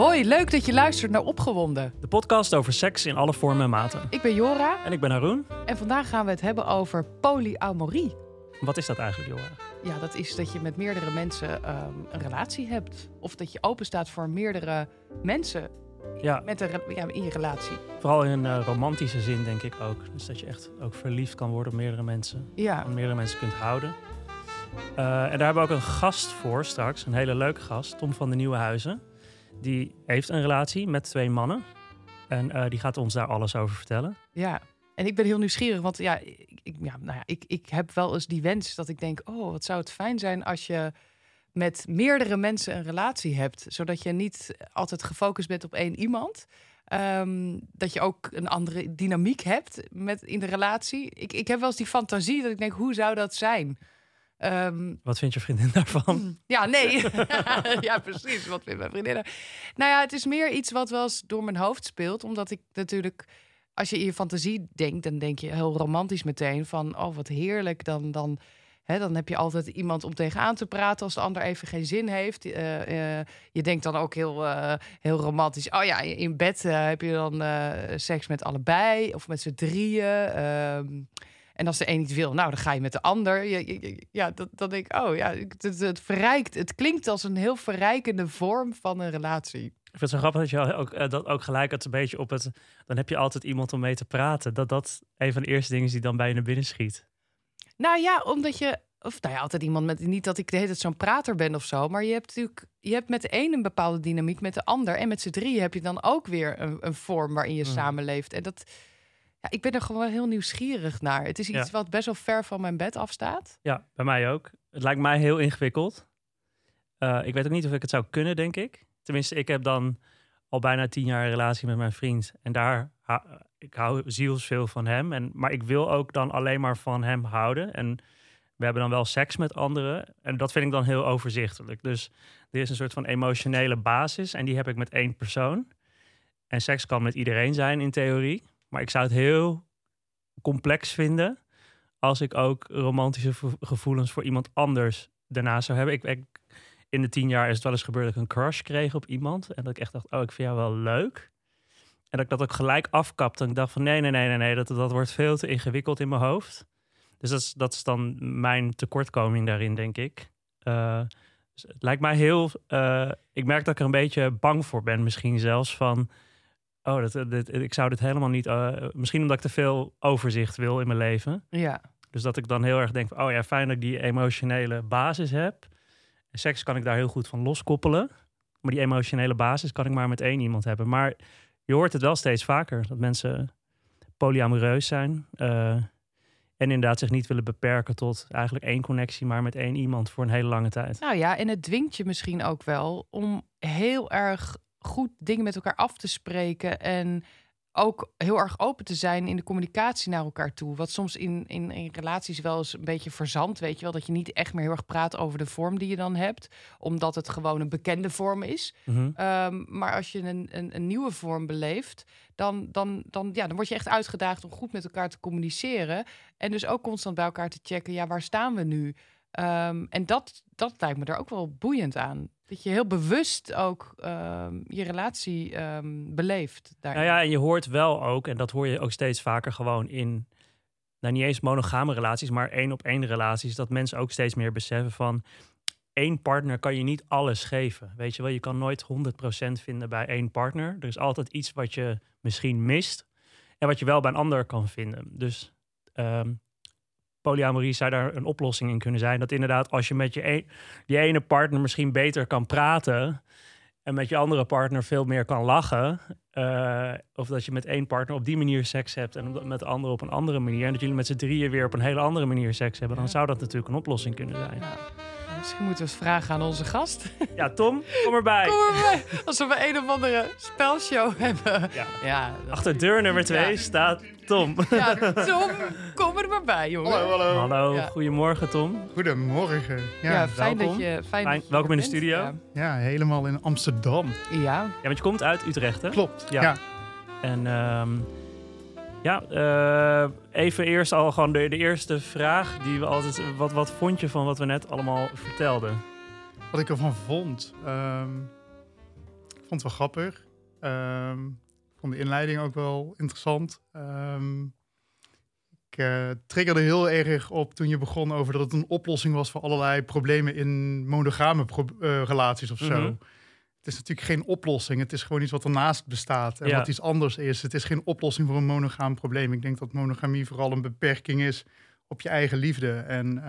Hoi, leuk dat je luistert naar Opgewonden. De podcast over seks in alle vormen en maten. Ik ben Jora En ik ben Haroon. en vandaag gaan we het hebben over polyamorie. Wat is dat eigenlijk, Jora? Ja, dat is dat je met meerdere mensen ehm, een relatie hebt. Of dat je open staat voor meerdere mensen Ja, met een, ja, in je relatie. vooral in een eh, romantische zin denk ik ook. Dus dat je echt ook verliefd kan worden op meerdere mensen. Ja, Van meerdere mensen kunt houden. Eh, en daar hebben we ook een gast voor straks. Een hele leuke gast. Tom van de Nieuwe Huizen. Die heeft een relatie met twee mannen. En eh, die gaat ons daar alles over vertellen. ja. En ik ben heel nieuwsgierig, want ja, ik, ja, nou ja, ik, ik heb wel eens die wens dat ik denk... oh, wat zou het fijn zijn als je met meerdere mensen een relatie hebt. Zodat je niet altijd gefocust bent op één iemand. Ehm, dat je ook een andere dynamiek hebt met, in de relatie. Ik, ik heb wel eens die fantasie dat ik denk, hoe zou dat zijn? Ehm, Wat vindt je vriendin daarvan? ja, nee. ja, precies. Wat vindt mijn vriendinnen? Nou ja, het is meer iets wat wel eens door mijn hoofd speelt. Omdat ik natuurlijk, als je in je fantasie denkt, dan denk je heel romantisch meteen van, oh wat heerlijk. Dan, dan, hè, dan heb je altijd iemand om tegenaan te praten als de ander even geen zin heeft. Eh, eh, je denkt dan ook heel, eh, heel romantisch. Oh ja, in bed heb je dan seks met allebei of met z'n drieën. En als de een niet wil, nou, dan ga je met de ander. Je- Ja, dat, dan denk ik, oh ja, het, het, verrijkt. Het klinkt als een heel verrijkende vorm van een relatie. Ik vind het zo grappig dat je ook, eh, dat ook gelijk het een beetje op het... Dan heb je altijd iemand om mee te praten. Dat dat een van de eerste dingen is die dan bij je naar binnen schiet. Nou ja, omdat je, of nou ja, altijd iemand met, niet dat ik de hele tijd zo'n prater ben of zo, maar je hebt natuurlijk, je hebt met de een een bepaalde dynamiek, met de ander en met z'n drieën heb je dan ook weer een, een vorm waarin je Mhm. samenleeft. En dat, ja, ik ben er gewoon heel nieuwsgierig naar. Het is iets Ja. wat best wel ver van mijn bed afstaat. Ja, bij mij ook. Het lijkt mij heel ingewikkeld. Eh, ik weet ook niet of ik het zou kunnen, denk ik. Tenminste, ik heb dan al bijna tien jaar een relatie met mijn vriend. En daar, ik hou zielsveel van hem. En, maar ik wil ook dan alleen maar van hem houden. En we hebben dan wel seks met anderen. En dat vind ik dan heel overzichtelijk. Dus er is een soort van emotionele basis. En die heb ik met één persoon. En seks kan met iedereen zijn in theorie. Maar ik zou het heel complex vinden als ik ook romantische gevoelens voor iemand anders daarna zou hebben. Ik, ik, in de tien jaar is het wel eens gebeurd dat ik een crush kreeg op iemand. En dat ik echt dacht, oh, ik vind jou wel leuk. En dat ik dat ook gelijk afkapte. En ik dacht van, nee, nee, nee, nee, nee dat, dat wordt veel te ingewikkeld in mijn hoofd. Dus dat is, dat is dan mijn tekortkoming daarin, denk ik. Eh, dus het lijkt mij heel... eh, ik merk dat ik er een beetje bang voor ben, misschien zelfs van... Oh, dat, dit, ik zou dit helemaal niet... eh, misschien omdat ik te veel overzicht wil in mijn leven. Ja. Dus dat ik dan heel erg denk, oh ja, fijn dat ik die emotionele basis heb. En seks kan ik daar heel goed van loskoppelen. Maar die emotionele basis kan ik maar met één iemand hebben. Maar je hoort het wel steeds vaker, dat mensen polyamoreus zijn. eh, en inderdaad zich niet willen beperken tot eigenlijk één connectie, maar met één iemand voor een hele lange tijd. Nou ja, en het dwingt je misschien ook wel om heel erg goed dingen met elkaar af te spreken. En ook heel erg open te zijn in de communicatie naar elkaar toe. Wat soms in, in, in relaties wel eens een beetje verzandt, weet je wel. Dat je niet echt meer heel erg praat over de vorm die je dan hebt. Omdat het gewoon een bekende vorm is. Mhm. Ehm, maar als je een, een, een nieuwe vorm beleeft, dan, dan, dan, ja, dan word je echt uitgedaagd om goed met elkaar te communiceren. En dus ook constant bij elkaar te checken, ja, waar staan we nu? Ehm, en dat, dat lijkt me er ook wel boeiend aan. Dat je heel bewust ook ehm, je relatie ehm, beleeft. Nou ja, en je hoort wel ook, en dat hoor je ook steeds vaker gewoon in, nou niet eens monogame relaties, maar één op één relaties, dat mensen ook steeds meer beseffen van één partner kan je niet alles geven. Weet je wel, je kan nooit 100% vinden bij één partner. Er is altijd iets wat je misschien mist en wat je wel bij een ander kan vinden. Dus ehm, polyamorie zou daar een oplossing in kunnen zijn. Dat inderdaad, als je met je die ene partner misschien beter kan praten en met je andere partner veel meer kan lachen, eh, of dat je met één partner op die manier seks hebt en met de andere op een andere manier. En dat jullie met z'n drieën weer op een hele andere manier seks hebben. Dan zou dat natuurlijk een oplossing kunnen zijn. Misschien moeten we eens vragen aan onze gast. Ja, Tom, kom erbij. Kom erbij. Alsof we een of andere spelshow hebben. Ja. Ja, dat- Achter deur nummer twee Ja. staat Tom. ja Tom, kom er maar bij, jongen. Hallo, hallo. Hallo, Ja. goedemorgen Tom. Goedemorgen. Ja, Ja, fijn welkom. dat je. Fijn Fijn- dat je welkom in de bent. studio. Ja. ja, helemaal in Amsterdam. ja. Ja, want je komt uit Utrecht, hè? Klopt. Ja. Ja. En ehm, ja, eh, even eerst al gewoon de, de eerste vraag die we altijd... Wat, wat vond je van wat we net allemaal vertelden? Wat ik ervan vond. ehm, ik vond het wel grappig. Ehm, ik vond de inleiding ook wel interessant. Ehm, ik eh, triggerde heel erg op toen je begon over dat het een oplossing was voor allerlei problemen in monogame pro- eh, relaties of zo. Mhm. Het is natuurlijk geen oplossing. Het is gewoon iets wat ernaast bestaat en Ja. wat iets anders is. Het is geen oplossing voor een monogaam probleem. Ik denk dat monogamie vooral een beperking is op je eigen liefde. En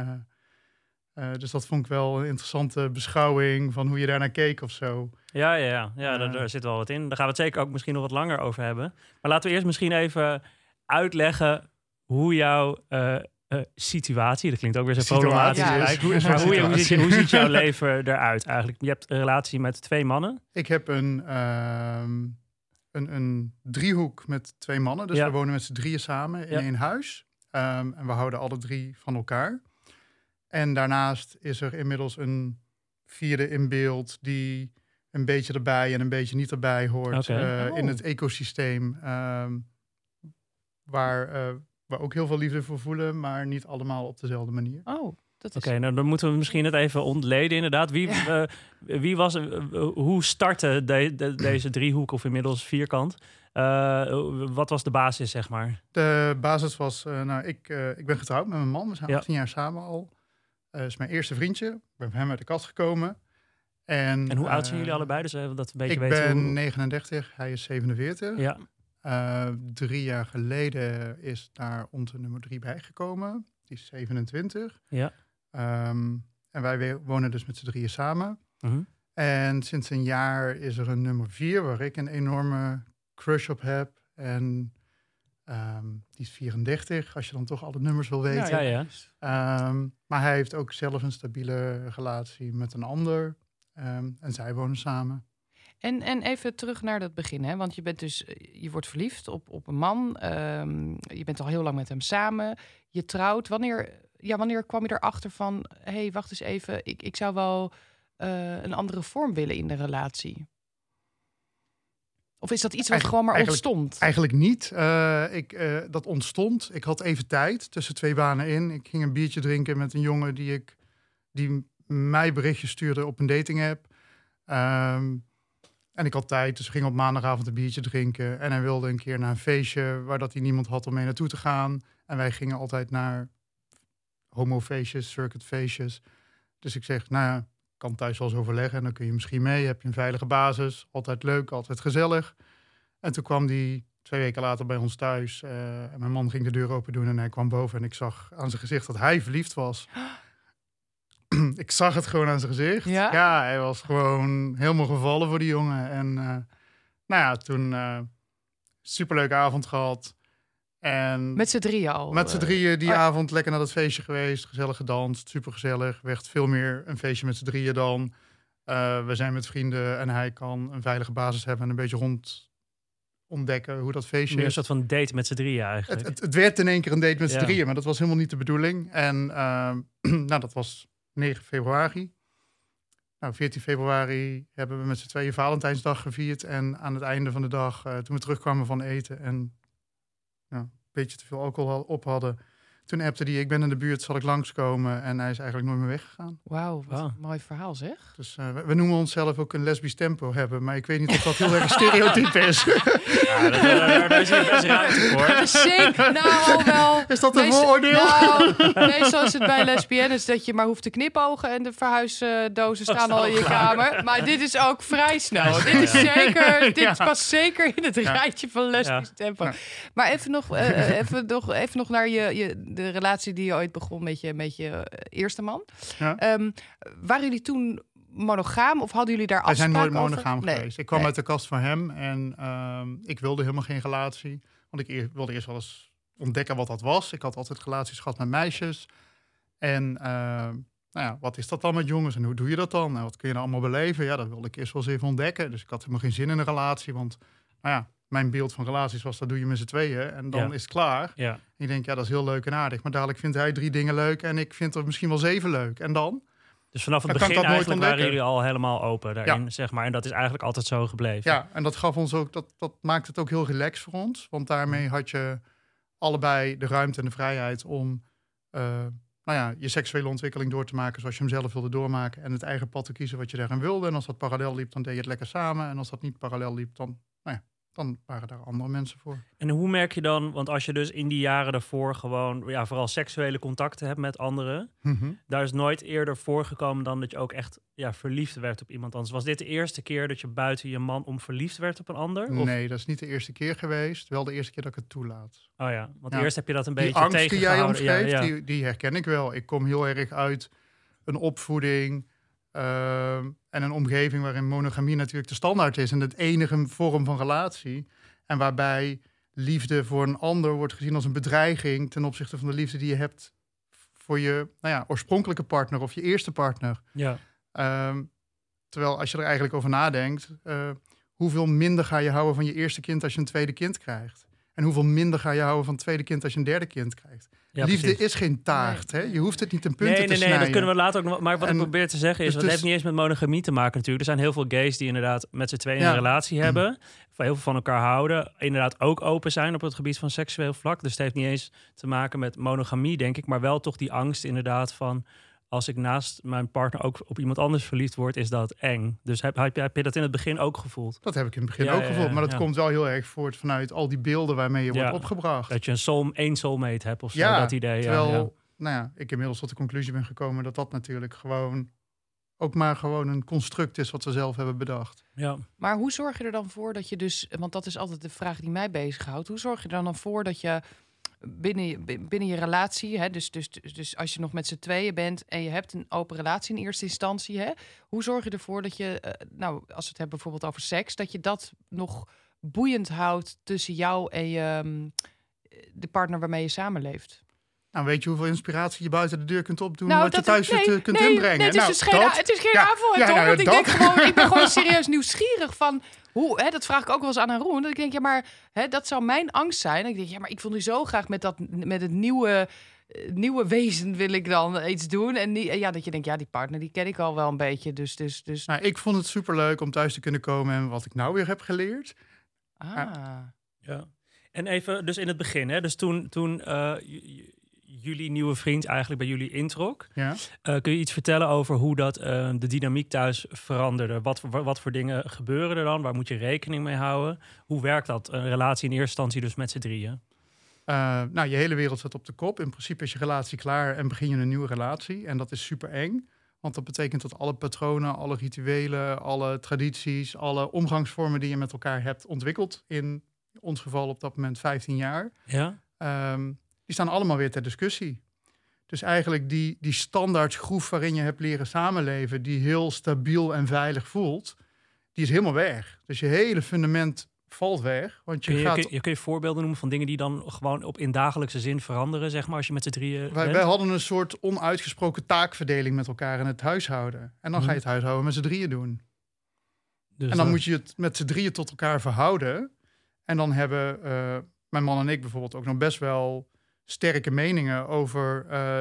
eh, eh, dus dat vond ik wel een interessante beschouwing van hoe je daarnaar keek of zo. Ja, ja, ja. ja daar, Ja. daar zit wel wat in. Daar gaan we het zeker ook misschien nog wat langer over hebben. Maar laten we eerst misschien even uitleggen hoe jouw eh, eh, situatie, dat klinkt ook weer zo problematisch. Ja. Hoe Maar hoe, hoe, ziet, situatie? hoe ziet jouw leven eruit eigenlijk? Je hebt een relatie met twee mannen. Ik heb een, ehm, een, een driehoek met twee mannen. Dus Ja. we wonen met z'n drieën samen in één huis. Ehm, en we houden alle drie van elkaar. En daarnaast is er inmiddels een vierde in beeld die een beetje erbij en een beetje niet erbij hoort. Eh, In Oh. het ecosysteem. ehm, waar eh, we ook heel veel liefde voor voelen, maar niet allemaal op dezelfde manier. Oh, dat is... Oké, nou dan moeten we misschien het even ontleden inderdaad. Wie, Ja. eh, wie was, hoe startte de, de- deze driehoek of inmiddels vierkant? Eh, wat was de basis, zeg maar? De basis was, eh, nou, ik, eh, ik ben getrouwd met mijn man. We zijn Ja. 18 jaar samen al. Dat is mijn eerste vriendje. Ik ben hem uit de kast gekomen. En, En hoe oud eh, zijn jullie allebei? Dus even dat we een beetje Ik weten ben hoe... 39, hij is 47. Ja, Eh, drie jaar geleden is daar onze nummer drie bijgekomen. Die is 27. ja. Ehm, en wij wonen dus met z'n drieën samen. Mhm. En sinds een jaar is er een nummer vier waar ik een enorme crush op heb. En ehm, die is 34, als je dan toch alle nummers wil weten. Ja, ja. Ehm, maar hij heeft ook zelf een stabiele relatie met een ander. Ehm, en zij wonen samen. En, en even terug naar dat begin, hè? want je bent dus, je wordt verliefd op, op een man. ehm, je bent al heel lang met hem samen. Je trouwt. Wanneer, ja, wanneer kwam je erachter van, hé, hey, wacht eens even, ik, ik zou wel eh, een andere vorm willen in de relatie? Of is dat iets wat gewoon maar eigenlijk- ontstond? Eigenlijk niet. Eh, ik, eh, dat ontstond. Ik had even tijd tussen twee banen in. Ik ging een biertje drinken met een jongen die, ik, die mij berichtjes stuurde op een dating app. Ehm, en ik had tijd, dus we gingen op maandagavond een biertje drinken. En hij wilde een keer naar een feestje waar dat hij niemand had om mee naartoe te gaan. En wij gingen altijd naar homofeestjes, circuitfeestjes. Dus ik zeg, nou ja, kan thuis wel eens overleggen. En dan kun je misschien mee. Heb je een veilige basis. Altijd leuk, altijd gezellig. En toen kwam die twee weken later bij ons thuis. eh, en mijn man ging de deur open doen en hij kwam boven. En ik zag aan zijn gezicht dat hij verliefd was. ik zag het gewoon aan zijn gezicht. Ja? hij was gewoon helemaal gevallen voor die jongen. En eh, nou ja, toen eh superleuke avond gehad. En Met z'n drieën al? met z'n eh, drieën die oh ja. avond lekker naar dat feestje geweest. Gezellig gedanst, super gezellig. Werd veel meer een feestje met z'n drieën dan. eh, we zijn met vrienden en hij kan een veilige basis hebben en een beetje rond ontdekken hoe dat feestje Meer een is. soort van date met z'n drieën eigenlijk. Het, het, het werd in één keer een date met z'n Ja. drieën, maar dat was helemaal niet de bedoeling. En ehm, nou, dat was 9 februari. Nou, 14 februari hebben we met z'n tweeën Valentijnsdag gevierd. En aan het einde van de dag, eh, toen we terugkwamen van eten en een beetje te veel alcohol al- op hadden, toen appte die, ik ben in de buurt, zal ik langskomen? En hij is eigenlijk nooit meer weggegaan. Wauw, wat Wauw. een mooi verhaal zeg. Dus eh, we, we noemen onszelf ook een lesbisch tempo hebben, maar ik weet niet of dat heel erg een stereotype is. Ja, dat- daar, daar is hier best ruimte voor. Zeker, nou al wel. Is dat een vooroordeel? Nou, meestal is het bij lesbiennes dat je maar hoeft te knipogen en de verhuisdozen staan al in je kamer. Maar dit is ook vrij snel. Dit is zeker, dit Ja. past zeker in het rijtje van lesbisch Ja. tempo. Ja. Maar even nog, eh, eh, even nog, even nog naar je, je, de relatie die je ooit begon met je, met je eh, eerste man. Ja. Ehm, waren jullie toen monogaam of hadden jullie daar Wij zijn nooit afspraken over? monogaam Nee. geweest. Ik kwam Nee. uit de kast van hem en ehm, ik wilde helemaal geen relatie. Want ik eer- wilde eerst wel eens ontdekken wat dat was. Ik had altijd relaties gehad met meisjes. En ehm, nou ja, wat is dat dan met jongens en hoe doe je dat dan? En wat kun je nou allemaal beleven? Ja, dat wilde ik eerst wel eens even ontdekken. Dus ik had helemaal geen zin in een relatie. Want nou ja, mijn beeld van relaties was, dat doe je met z'n tweeën. En dan Ja. is het klaar. Ja. En ik denk, ja, dat is heel leuk en aardig. Maar dadelijk vindt hij drie dingen leuk en ik vind er misschien wel zeven leuk. En dan? Dus vanaf het Dan begin eigenlijk waren jullie al helemaal open daarin, zeg maar. En dat is eigenlijk altijd zo gebleven. Ja, en dat gaf ons ook, dat, dat maakt het ook heel relaxed voor ons. Want daarmee had je allebei de ruimte en de vrijheid om eh, nou nou ja, je seksuele ontwikkeling door te maken zoals je hem zelf wilde doormaken. En het eigen pad te kiezen wat je daarin wilde. En als dat parallel liep, dan deed je het lekker samen. En als dat niet parallel liep, dan, nou ja, dan waren daar andere mensen voor. En hoe merk je dan, want als je dus in die jaren daarvoor gewoon, ja, vooral seksuele contacten hebt met anderen, Mhm. daar is nooit eerder voorgekomen dan dat je ook echt ja, verliefd werd op iemand anders. Was dit de eerste keer dat je buiten je man om verliefd werd op een ander? Of- Nee, dat is niet de eerste keer geweest. Wel de eerste keer dat ik het toelaat. Oh ja, want Ja. eerst heb je dat een Die beetje angst die jij tegengehouden. Ja, ja. Die, die herken ik wel. Ik kom heel erg uit een opvoeding ehm, en een omgeving waarin monogamie natuurlijk de standaard is en het enige vorm van relatie. En waarbij liefde voor een ander wordt gezien als een bedreiging ten opzichte van de liefde die je hebt voor je nou ja, oorspronkelijke partner of je eerste partner. ja. Ehm, terwijl als je er eigenlijk over nadenkt, eh, hoeveel minder ga je houden van je eerste kind als je een tweede kind krijgt? En hoeveel minder ga je houden van het tweede kind als je een derde kind krijgt? Ja, Liefde precies. is geen taart. Nee. Hè? Je hoeft het niet in punten Nee, te nee, nee, snijden. dat kunnen we later ook nog. Maar wat En- ik probeer te zeggen is, dus dat heeft niet eens met monogamie te maken natuurlijk. Er zijn heel veel gays die inderdaad met z'n tweeën Ja. een relatie hebben. Van heel veel van elkaar houden. Inderdaad ook open zijn op het gebied van seksueel vlak. Dus het heeft niet eens te maken met monogamie, denk ik. Maar wel toch die angst inderdaad van... Als ik naast mijn partner ook op iemand anders verliefd word, is dat eng. Dus heb, heb, je- heb je dat in het begin ook gevoeld? Dat heb ik in het begin Ja, ook ja, gevoeld. Maar dat ja. komt wel heel erg voort vanuit al die beelden waarmee je Ja. wordt opgebracht. Dat je een soul, één soulmate hebt of zo, Ja, dat idee. Terwijl, ja, ja. nou ja, ik inmiddels tot de conclusie ben gekomen dat dat natuurlijk gewoon ook maar gewoon een construct is wat we zelf hebben bedacht. Ja. Maar hoe zorg je er dan voor dat je dus, want dat is altijd de vraag die mij bezighoudt. Hoe zorg je er dan voor dat je binnen, binnen je relatie, hè, dus, dus, dus, als je nog met z'n tweeën bent en je hebt een open relatie in eerste instantie, hè, hoe zorg je ervoor dat je, eh, nou, als we het hebben bijvoorbeeld over seks, dat je dat nog boeiend houdt tussen jou en je, mm, de partner waarmee je samenleeft? Nou, weet je hoeveel inspiratie je buiten de deur kunt opdoen, Nou, wat je thuis nee, te- kunt nee, inbrengen? Nee, het is nou, dus geen, dat- het is geen ja, ja, toch? nou, Want ik dat- denk gewoon, ik ben gewoon serieus nieuwsgierig van hoe, hè, dat vraag ik ook wel eens aan Haroon. Dat ik denk, ja, maar hè, dat zou mijn angst zijn. En ik denk, ja, maar ik wil nu zo graag met dat, met het nieuwe, eh, nieuwe wezen wil ik dan iets doen. En die, ja, dat je denkt, ja, die partner, die ken ik al wel een beetje. Dus, dus, dus. Nou, ik vond het superleuk om thuis te kunnen komen en wat ik nou weer heb geleerd. Ah. Ja. En even, dus in het begin, hè, dus toen, toen eh, j- jullie nieuwe vriend eigenlijk bij jullie introk, Ja. eh, kun je iets vertellen over hoe dat eh, de dynamiek thuis veranderde? Wat, voor- wat voor dingen gebeuren er dan? Waar moet je rekening mee houden? Hoe werkt dat, een relatie in eerste instantie dus met z'n drieën? Eh, nou, je hele wereld staat op de kop. In principe is je relatie klaar en begin je een nieuwe relatie. En dat is super eng. Want dat betekent dat alle patronen, alle rituelen, alle tradities, alle omgangsvormen die je met elkaar hebt ontwikkeld, in ons geval op dat moment 15 jaar, Ja? ehm, die staan allemaal weer ter discussie. Dus eigenlijk die, die standaardschroef waarin je hebt leren samenleven, die heel stabiel en veilig voelt, die is helemaal weg. Dus je hele fundament valt weg. Want je Kun je, gaat kun, je, kun je voorbeelden noemen van dingen die dan gewoon op in dagelijkse zin veranderen, zeg maar, als je met z'n drieën Wij, bent? wij hadden een soort onuitgesproken taakverdeling met elkaar in het huishouden. En dan ga je het huishouden met z'n drieën doen. Dus en dan moet je het met z'n drieën tot elkaar verhouden. En dan hebben eh, mijn man en ik bijvoorbeeld ook nog best wel sterke meningen over eh,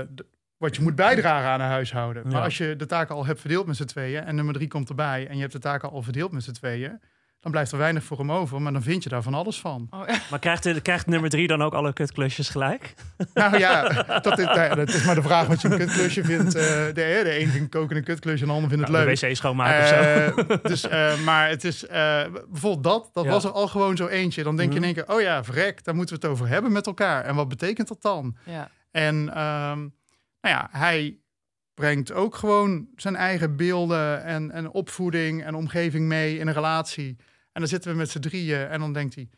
wat je moet bijdragen aan een huishouden. Maar Ja. als je de taken al hebt verdeeld met z'n tweeën en nummer drie komt erbij en je hebt de taken al verdeeld met z'n tweeën, dan blijft er weinig voor hem over, maar dan vind je daar van alles van. Oh, ja. Maar krijgt, de, krijgt nummer drie dan ook alle kutklusjes gelijk? Nou ja, dat is, nou ja, dat is maar de vraag wat je een kutklusje vindt. Eh, de, de een vindt koken een kutklusje en de ander vindt het Nou, leuk. de wc schoonmaken of zo? Eh, dus, eh, maar het is eh, bijvoorbeeld dat, dat Ja. was er al gewoon zo eentje. Dan denk je Mhm. in één keer, oh ja, vrek, daar moeten we het over hebben met elkaar. En wat betekent dat dan? ja. En ehm, nou ja, hij brengt ook gewoon zijn eigen beelden en, en opvoeding en omgeving mee in een relatie. En dan zitten we met z'n drieën en dan denkt hij,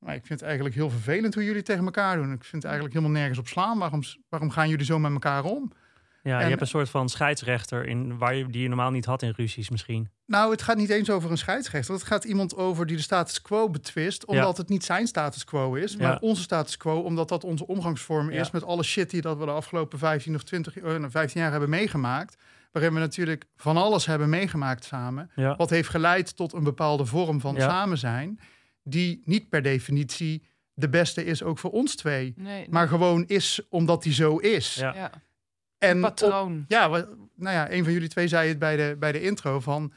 nou, ik vind het eigenlijk heel vervelend hoe jullie tegen elkaar doen. Ik vind het eigenlijk helemaal nergens op slaan. Waarom, waarom gaan jullie zo met elkaar om? Ja, je hebt een soort van scheidsrechter in, waar je, die je normaal niet had in ruzies misschien. Nou, het gaat niet eens over een scheidsrechter. Het gaat iemand over die de status quo betwist, omdat het niet zijn status quo is, maar Ja. onze status quo, omdat dat onze omgangsvorm is Ja. met alle shit die dat we de afgelopen 15 of 20, eh, nou, 15 jaar hebben meegemaakt. Waarin we natuurlijk van alles hebben meegemaakt samen. Ja. Wat heeft geleid tot een bepaalde vorm van Ja. samen zijn, die niet per definitie de beste is ook voor ons twee. Nee, nee. Maar gewoon is omdat die zo is. Ja. En op- patroon. ja, nou ja, een van jullie twee zei het bij de, bij de intro van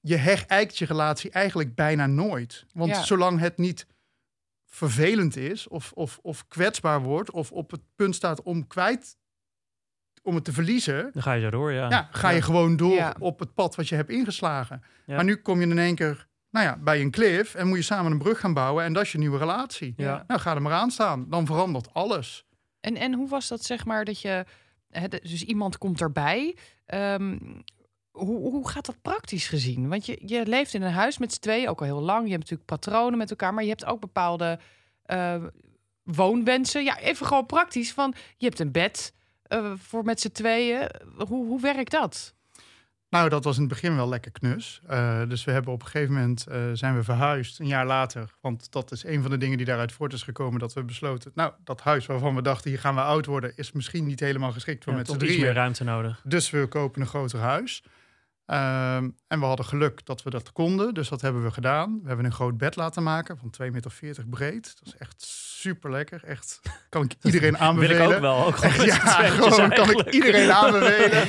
je herijkt je relatie eigenlijk bijna nooit. Want Ja. zolang het niet vervelend is of, of, of kwetsbaar wordt of op het punt staat om kwijt om het te verliezen, Dan ga je zo door, ja. ja, ga je gewoon door Ja. op het pad wat je hebt ingeslagen. Ja. Maar nu kom je in één keer nou ja, bij een cliff en moet je samen een brug gaan bouwen en dat is je nieuwe relatie. Ja. Nou, ga er maar aan staan. Dan verandert alles. En, en hoe was dat, zeg maar, dat je... Dus iemand komt erbij. Ehm, hoe, hoe gaat dat praktisch gezien? Want je, je leeft in een huis met z'n tweeën, ook al heel lang. Je hebt natuurlijk patronen met elkaar, maar je hebt ook bepaalde eh, woonwensen. Ja, even gewoon praktisch. Van, je hebt een bed eh, voor met z'n tweeën. Hoe, hoe werkt dat? Nou, dat was in het begin wel lekker knus. Eh, dus we hebben op een gegeven moment eh, zijn we verhuisd, een jaar later. Want dat is een van de dingen die daaruit voort is gekomen. Dat we besloten, nou, dat huis waarvan we dachten, hier gaan we oud worden, is misschien niet helemaal geschikt voor Ja, met z'n iets meer drieën. ruimte nodig. Dus we kopen een groter huis. Ehm, en we hadden geluk dat we dat konden, dus dat hebben we gedaan. We hebben een groot bed laten maken van 2,40 meter breed. Dat is echt super lekker. Echt, kan ik iedereen Wil aanbevelen. ik ook wel. Ook gewoon Ja, kan ik iedereen aanbevelen.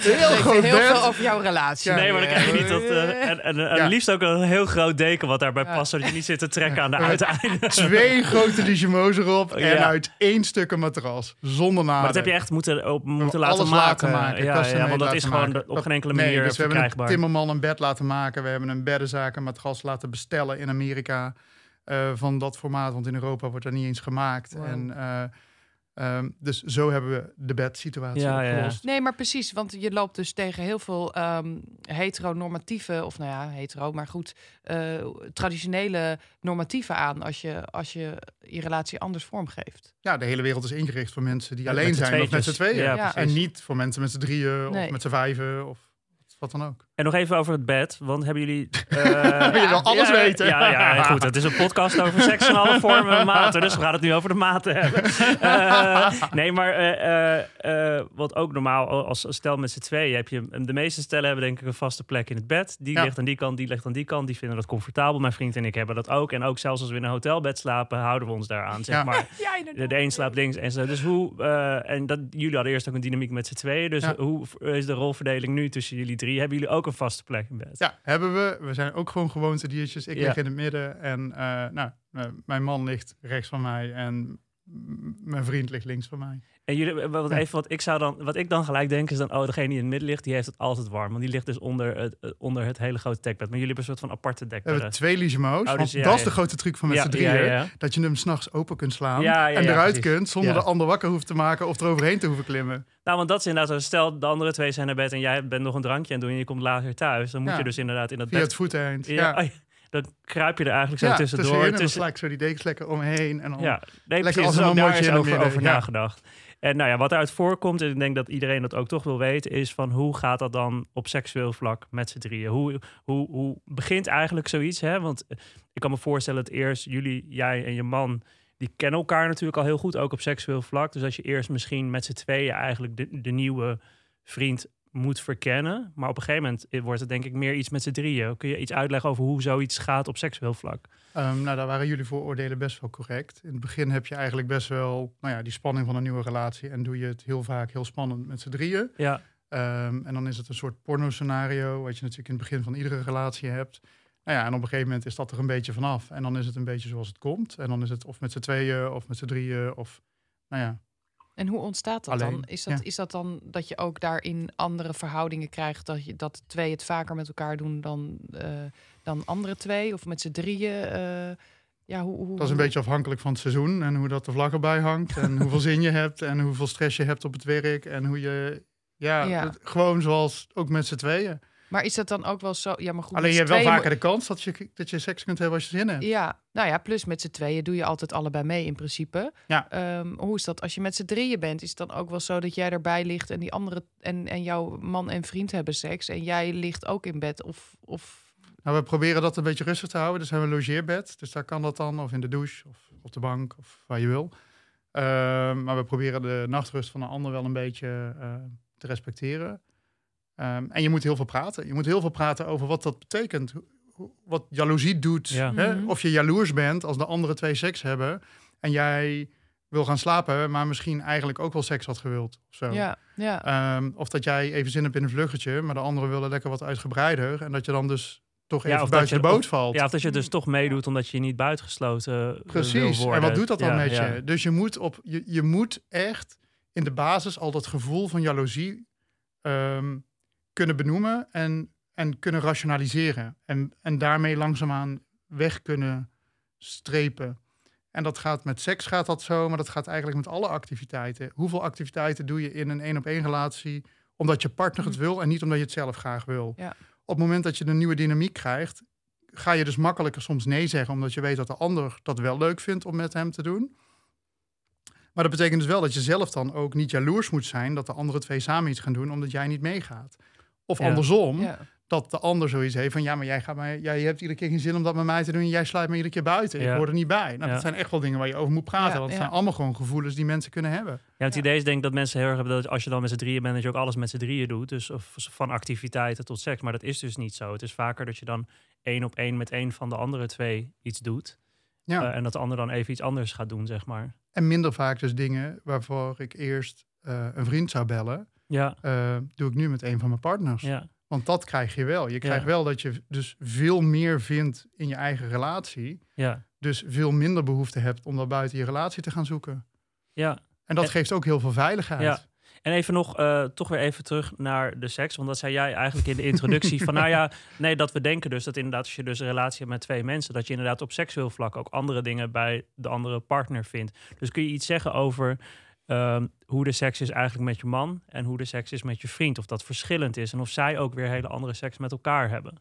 heel groot heel bed. veel over jouw relatie. Ja. Nee, maar dan krijg je niet dat... eh, en en, en Ja. liefst ook een heel groot deken wat daarbij Ja. past... zodat je niet zit te trekken aan de uiteinden. Twee grote Digimo's erop en Ja. uit één stuk een matras. Zonder naden. Maar dat heb je echt moeten, op, moeten laten alles maken. laten maken. Ja, want dat is laten gewoon maken. Enkele nee, dus we hebben een timmerman een bed laten maken. We hebben een beddenzaak, een matras laten bestellen in Amerika. eh, van dat formaat, want in Europa wordt dat niet eens gemaakt. Wow. En, eh, ehm, dus zo hebben we de bedsituatie Ja, ja. opgelost. Nee, maar precies, want je loopt dus tegen heel veel ehm, heteronormatieve, of nou ja, hetero, maar goed, eh, traditionele normatieven aan als je, als je je relatie anders vormgeeft. Ja, de hele wereld is ingericht voor mensen die Ja, alleen zijn of met z'n tweeën. Ja, Ja. En niet voor mensen met z'n drieën Nee. of met z'n vijven of wat dan ook. En nog even over het bed, want hebben jullie... eh, Wil je wel alles ja, weten? Ja, ja, goed. Het is een podcast over seks en alle vormen en maten. Dus we gaan het nu over de maten hebben. Eh, nee, maar eh, wat ook normaal, als als stel met z'n tweeën, heb je... De meeste stellen hebben denk ik een vaste plek in het bed. Die Ja. ligt aan die kant, die ligt aan die kant. Die vinden dat comfortabel. Mijn vriend en ik hebben dat ook. En ook zelfs als we in een hotelbed slapen, houden we ons daaraan, zeg Ja. maar. Ja, De, de een slaapt links en zo. Dus hoe... eh, en dat, jullie hadden eerst ook een dynamiek met z'n tweeën. Dus Ja. hoe is de rolverdeling nu tussen jullie drie? Hebben jullie ook een vaste plek in bed? Ja, hebben we. We zijn ook gewoon gewoontediertjes. Ik Ja. lig in het midden en eh, nou, eh, mijn man ligt rechts van mij en mijn vriend ligt links van mij. En jullie, eh, wat, even wat ik zou dan, wat ik dan gelijk denk is dan, oh, degene die in het midden ligt, die heeft het altijd warm, want die ligt dus onder het, eh, onder het hele grote dekbed. Maar jullie hebben een soort van aparte We dekbedden. hebben twee Ligimo's, dus want ja, dat is ja. de grote truc van met Ja, z'n drieën. ja, ja. Dat je hem s'nachts open kunt slaan Ja, ja, en eruit precies. kunt zonder Ja. de ander wakker hoeft te maken of eroverheen te hoeven klimmen. Nou, want dat is inderdaad zo. Stel, de andere twee zijn naar bed en jij bent nog een drankje aan het doen en je komt later thuis, dan moet Ja. je dus inderdaad in dat Via bed. het voeteind. Ja, Ja, oh ja, dan kruip je er eigenlijk zo Ja, tussendoor. tussenin en tussen- zo die dekens lekker omheen. En dan, Ja, nee, Lekker precies. als Dus een daar is over, over ja. nagedacht. En nou ja, wat eruit voorkomt, en ik denk dat iedereen dat ook toch wil weten, is van hoe gaat dat dan op seksueel vlak met z'n drieën? Hoe, hoe, hoe begint eigenlijk zoiets? Hè? Want eh, ik kan me voorstellen dat eerst jullie, jij en je man, die kennen elkaar natuurlijk al heel goed, ook op seksueel vlak. Dus als je eerst misschien met z'n tweeën eigenlijk de, de nieuwe vriend moet verkennen. Maar op een gegeven moment eh, wordt het denk ik meer iets met z'n drieën. Kun je iets uitleggen over hoe zoiets gaat op seksueel vlak? Ehm, nou, daar waren jullie vooroordelen best wel correct. In het begin heb je eigenlijk best wel nou ja, die spanning van een nieuwe relatie. En doe je het heel vaak heel spannend met z'n drieën. Ja, Ehm, en dan is het een soort porno-scenario, wat je natuurlijk in het begin van iedere relatie hebt. Nou ja, en op een gegeven moment is dat er een beetje vanaf. En dan is het een beetje zoals het komt. En dan is het of met z'n tweeën of met z'n drieën. Of, nou ja, En hoe ontstaat dat Alleen, dan? Is dat, ja. is dat dan dat je ook daarin andere verhoudingen krijgt? Dat, je, dat twee het vaker met elkaar doen dan, eh, dan andere twee? Of met z'n drieën? eh, ja, hoe, hoe, dat is een beetje afhankelijk van het seizoen. En hoe dat de vlag erbij hangt. En hoeveel zin je hebt. En hoeveel stress je hebt op het werk. En hoe je, ja, Ja. het- gewoon zoals ook met z'n tweeën. Maar is dat dan ook wel zo? Ja, maar goed. Alleen je hebt wel vaker de kans dat je, dat je seks kunt hebben als je zin hebt. Ja, nou ja, plus met z'n tweeën doe je altijd allebei mee in principe. Ja. Ehm, hoe is dat als je met z'n drieën bent? Is het dan ook wel zo dat jij erbij ligt en die andere en, en jouw man en vriend hebben seks en jij ligt ook in bed? Of, of Nou, we proberen dat een beetje rustig te houden. Dus hebben we een logeerbed. Dus daar kan dat dan. Of in de douche. Of op de bank. Of waar je wil. Ehm, maar we proberen de nachtrust van de ander wel een beetje eh, te respecteren. Ehm, en je moet heel veel praten. Je moet heel veel praten over wat dat betekent. Wat jaloezie doet. Ja. Hè? Mhm. Of je jaloers bent als de andere twee seks hebben. En jij wil gaan slapen, maar misschien eigenlijk ook wel seks had gewild. Of zo. ja, ja. Ehm, of dat jij even zin hebt in een vluchtje, maar de anderen willen lekker wat uitgebreider. En dat je dan dus toch Ja, even of buiten je- de boot of- valt. Ja, of dat je dus toch meedoet omdat je niet buitengesloten eh, wil Precies. worden. En wat doet dat dan Ja, met ja. je? Dus je moet, op, je, je moet echt in de basis al dat gevoel van jaloezie ehm, kunnen benoemen en, en kunnen rationaliseren. En, en daarmee langzaamaan weg kunnen strepen. En dat gaat met seks gaat dat zo, maar dat gaat eigenlijk met alle activiteiten. Hoeveel activiteiten doe je in een één op één relatie omdat je partner het wil en niet omdat je het zelf graag wil? Ja. Op het moment dat je een nieuwe dynamiek krijgt, ga je dus makkelijker soms nee zeggen, omdat je weet dat de ander dat wel leuk vindt om met hem te doen. Maar dat betekent dus wel dat je zelf dan ook niet jaloers moet zijn dat de andere twee samen iets gaan doen omdat jij niet meegaat. Of Ja. andersom, Ja. dat de ander zoiets heeft van ja, maar jij, gaat mij, jij hebt iedere keer geen zin om dat met mij te doen en jij sluit me iedere keer buiten. Ja. Ik hoor er niet bij. Nou, Ja. Dat zijn echt wel dingen waar je over moet praten, Ja, want het ja. zijn allemaal gewoon gevoelens die mensen kunnen hebben. Ja, het Ja. idee is denk ik dat mensen heel erg hebben dat als je dan met z'n drieën bent, dat je ook alles met z'n drieën doet. Dus of van activiteiten tot seks. Maar dat is dus niet zo. Het is vaker dat je dan één op één met één van de andere twee iets doet. Ja. Eh, en dat de ander dan even iets anders gaat doen, zeg maar. En minder vaak dus dingen waarvoor ik eerst eh, een vriend zou bellen, Ja, eh, doe ik nu met een van mijn partners. ja, Want dat krijg je wel. Je krijgt Ja. wel dat je dus veel meer vindt in je eigen relatie. ja, Dus veel minder behoefte hebt om dat buiten je relatie te gaan zoeken. ja. En dat En- geeft ook heel veel veiligheid. Ja. En even nog, eh, toch weer even terug naar de seks. Want dat zei jij eigenlijk in de introductie. van nou ja, nee, dat we denken dus dat inderdaad als je dus een relatie hebt met twee mensen... dat je inderdaad op seksueel vlak ook andere dingen bij de andere partner vindt. Dus kun je iets zeggen over ehm, hoe de seks is eigenlijk met je man... en hoe de seks is met je vriend? Of dat verschillend is en of zij ook weer hele andere seks met elkaar hebben?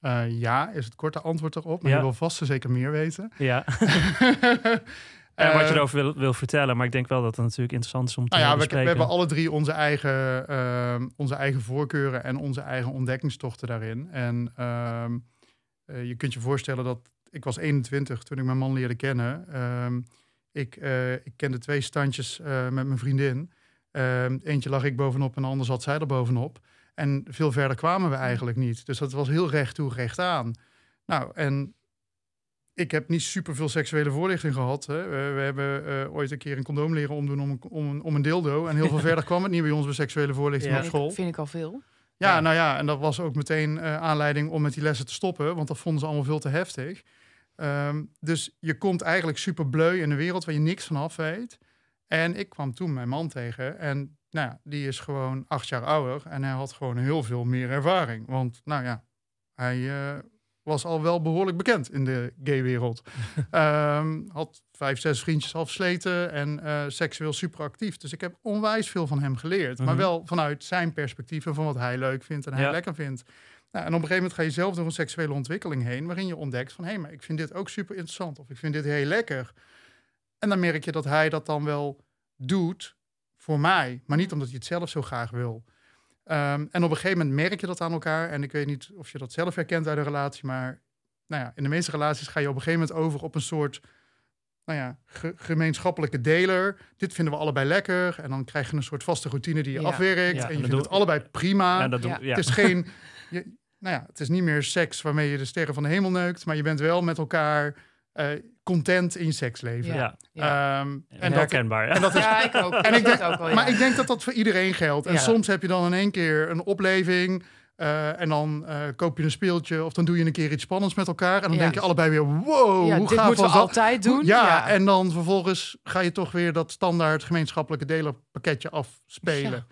Eh, ja, is het korte antwoord erop. Maar Ja. je wil vast zeker meer weten. Ja, en wat je Eh, erover wil, wil vertellen. Maar ik denk wel dat het natuurlijk interessant is om te Nou ja, we, hebben alle drie onze eigen, ehm, onze eigen voorkeuren en onze eigen ontdekkingstochten daarin. En ehm, eh, je kunt je voorstellen dat ik was 21 toen ik mijn man leerde kennen. Ik, eh, ik kende twee standjes eh, met mijn vriendin. Ehm, eentje lag ik bovenop en de ander zat zij er bovenop. En veel verder kwamen we eigenlijk niet. Dus dat was heel recht toe, recht aan. Nou, en ik heb niet super veel seksuele voorlichting gehad. Hè. We, we hebben eh, ooit een keer een condoom leren omdoen om een, om, om een dildo. En heel veel verder kwam het niet bij ons bij seksuele voorlichting Ja. op school. vind ik al veel. Ja, Ja. nou ja, en dat was ook meteen aanleiding om met die lessen te stoppen. Want dat vonden ze allemaal veel te heftig. Ehm, dus je komt eigenlijk super bleu in een wereld waar je niks van af weet. En ik kwam toen mijn man tegen. En nou ja, die is gewoon acht jaar ouder. En hij had gewoon heel veel meer ervaring. Want nou ja, hij eh, was al wel behoorlijk bekend in de gaywereld. Ehm had vijf, zes vriendjes afsleten en eh, seksueel super actief. Dus ik heb onwijs veel van hem geleerd. Maar Mhm. wel vanuit zijn perspectief en van wat hij leuk vindt en hij Ja. lekker vindt. Nou, en op een gegeven moment ga je zelf door een seksuele ontwikkeling heen... waarin je ontdekt van... hé, maar ik vind dit ook super interessant of ik vind dit heel lekker. En dan merk je dat hij dat dan wel doet voor mij... maar niet omdat hij het zelf zo graag wil. Ehm, en op een gegeven moment merk je dat aan elkaar. En ik weet niet of je dat zelf herkent uit een relatie... maar nou ja, in de meeste relaties ga je op een gegeven moment over op een soort... Nou ja, ge- gemeenschappelijke deler. Dit vinden we allebei lekker. En dan krijg je een soort vaste routine die je Ja. afwerkt. Ja, en je vindt het allebei prima. Ja, dat. Het is geen. Je, nou ja, het is niet meer seks waarmee je de sterren van de hemel neukt, maar je bent wel met elkaar eh, content in seksleven. Ja. Ja. Ehm, En en dat, herkenbaar. Ja. en dat is, Ja, ik ook. en ik denk, ook wel, maar ik denk dat dat voor iedereen geldt. En Ja. soms heb je dan in één keer een opleving. eh, en dan eh, koop je een speeltje of dan doe je een keer iets spannends met elkaar. En dan Ja. denk je allebei weer, wow, ja, hoe dit gaaf moeten we dat? altijd doen. ja, en dan vervolgens ga je toch weer dat standaard gemeenschappelijke delerpakketje afspelen.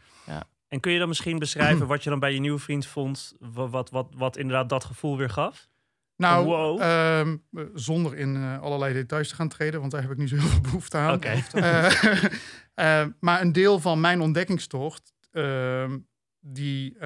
En kun je dan misschien beschrijven wat je dan bij je nieuwe vriend vond, wa- wat, wat, wat, inderdaad dat gevoel weer gaf? Nou, Wow. ehm, eh, zonder in eh, allerlei details te gaan treden, want daar heb ik niet zo heel veel behoefte aan. Oké. Eh, eh, maar een deel van mijn ontdekkingstocht, ehm, die,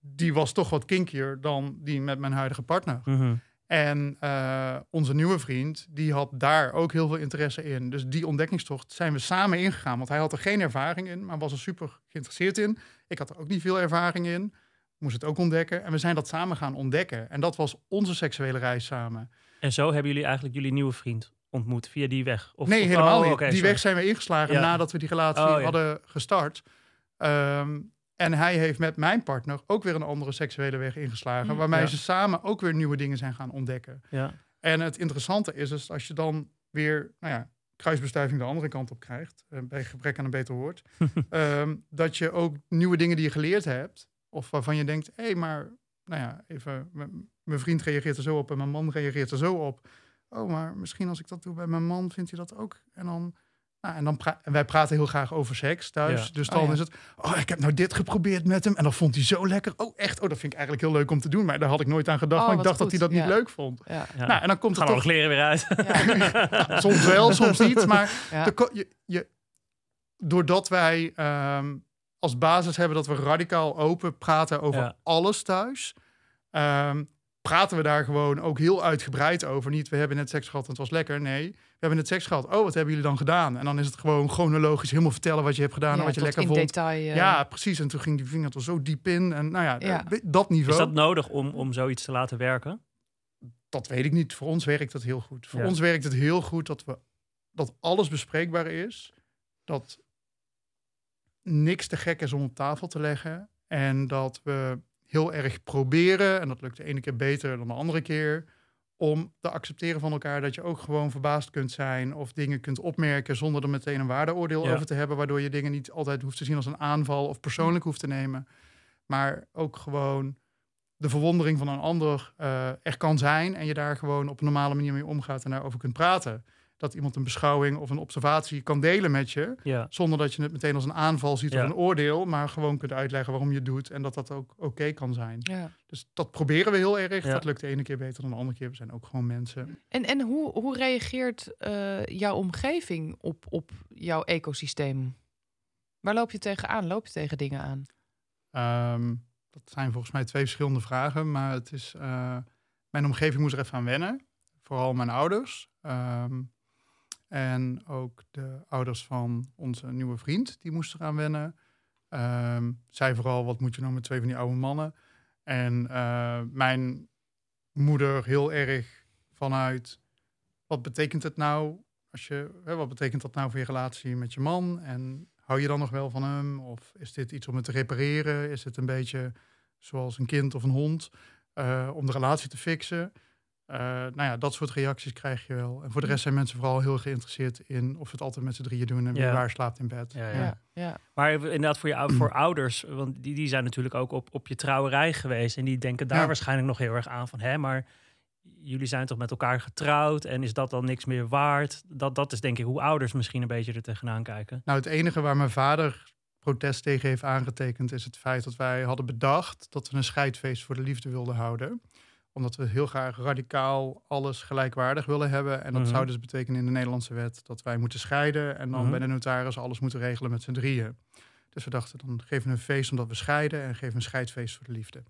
die was toch wat kinkier dan die met mijn huidige partner. Mhm. En eh, onze nieuwe vriend, die had daar ook heel veel interesse in. Dus die ontdekkingstocht zijn we samen ingegaan. Want hij had er geen ervaring in, maar was er super geïnteresseerd in. Ik had er ook niet veel ervaring in. Moest het ook ontdekken. En we zijn dat samen gaan ontdekken. En dat was onze seksuele reis samen. En zo hebben jullie eigenlijk jullie nieuwe vriend ontmoet via die weg? Of, nee, of- helemaal oh, niet. die sorry. weg zijn we ingeslagen Ja. nadat we die relatie Oh, ja. hadden gestart. Ehm, en hij heeft met mijn partner ook weer een andere seksuele weg ingeslagen. Mm. Waarmee Ja. ze samen ook weer nieuwe dingen zijn gaan ontdekken. Ja. En het interessante is dus als je dan weer, nou ja, kruisbestuiving de andere kant op krijgt, eh, bij gebrek aan een beter woord, ehm, dat je ook nieuwe dingen die je geleerd hebt, of waarvan je denkt, hé, hey, maar, nou ja, even, mijn vriend reageert er zo op en mijn man reageert er zo op. Oh, maar misschien als ik dat doe bij mijn man, vindt hij dat ook. En dan, Nou, en, dan pra- en wij praten heel graag over seks thuis. Ja. Dus Oh, dan ja. is het, oh, ik heb nou dit geprobeerd met hem. En dat vond hij zo lekker. Oh, echt? Oh, dat vind ik eigenlijk heel leuk om te doen. Maar daar had ik nooit aan gedacht. Oh, want ik dacht dat hij dat Ja. niet leuk vond. Ja. Ja. Nou, en dan komt Gaan het toch kleren weer uit. Ja. soms wel, soms niet. Maar Ja. de je, je, doordat wij ehm, als basis hebben dat we radicaal open praten over Ja. alles thuis, ehm, praten we daar gewoon ook heel uitgebreid over. Niet, we hebben net seks gehad en het was lekker. Nee, we hebben net seks gehad. Oh, wat hebben jullie dan gedaan? En dan is het gewoon chronologisch helemaal vertellen wat je hebt gedaan en wat je lekker in vond. detail. eh, Ja, precies. En toen ging die vinger er zo diep in. En nou ja, Ja. eh, dat niveau. Is dat nodig om, om zoiets te laten werken? dat weet ik niet. Voor ons werkt dat heel goed. Voor Ja. ons werkt het heel goed dat, we, dat alles bespreekbaar is. Dat niks te gek is om op tafel te leggen. En dat we heel erg proberen, en dat lukt de ene keer beter dan de andere keer, om te accepteren van elkaar dat je ook gewoon verbaasd kunt zijn of dingen kunt opmerken zonder er meteen een waardeoordeel Ja. over te hebben, waardoor je dingen niet altijd hoeft te zien als een aanval of persoonlijk hoeft te nemen. Maar ook gewoon de verwondering van een ander eh, er kan zijn en je daar gewoon op een normale manier mee omgaat en daarover kunt praten. Dat iemand een beschouwing of een observatie kan delen met je, Ja. zonder dat je het meteen als een aanval ziet Ja. of een oordeel, maar gewoon kunt uitleggen waarom je het doet en dat dat ook oké kan zijn. Ja. Dus dat proberen we heel erg. Ja. Dat lukt de ene keer beter dan de andere keer. We zijn ook gewoon mensen. En, en hoe, hoe reageert eh, jouw omgeving op, op jouw ecosysteem? Waar loop je tegenaan? Loop je tegen dingen aan? Ehm, dat zijn volgens mij twee verschillende vragen, maar het is, eh, mijn omgeving moest er even aan wennen. Vooral mijn ouders. Ehm, en ook de ouders van onze nieuwe vriend, die moesten eraan wennen. Ehm, zij vooral, wat moet je nou met twee van die oude mannen? En eh, mijn moeder heel erg vanuit, wat betekent het nou? Als je, wat betekent dat nou voor je relatie met je man? En hou je dan nog wel van hem? Of is dit iets om het te repareren? Is het een beetje zoals een kind of een hond eh, om de relatie te fixen? Eh, nou ja, dat soort reacties krijg je wel. En voor de rest zijn mensen vooral heel geïnteresseerd in of we het altijd met z'n drieën doen en wie Ja. waar slaapt in bed. Ja, Ja. ja. Ja. Maar inderdaad voor, je, voor ouders, want die, die zijn natuurlijk ook op, op je trouwerij geweest. En die denken daar Ja. waarschijnlijk nog heel erg aan van... hè, maar jullie zijn toch met elkaar getrouwd en is dat dan niks meer waard? Dat, dat is denk ik hoe ouders misschien een beetje er tegenaan kijken. Nou, het enige waar mijn vader protest tegen heeft aangetekend is het feit dat wij hadden bedacht dat we een scheidfeest voor de liefde wilden houden. Omdat we heel graag radicaal alles gelijkwaardig willen hebben. En dat Mhm. zou dus betekenen in de Nederlandse wet dat wij moeten scheiden en dan Mhm. bij de notaris alles moeten regelen met z'n drieën. Dus we dachten, dan geven we een feest omdat we scheiden en geven een scheidfeest voor de liefde.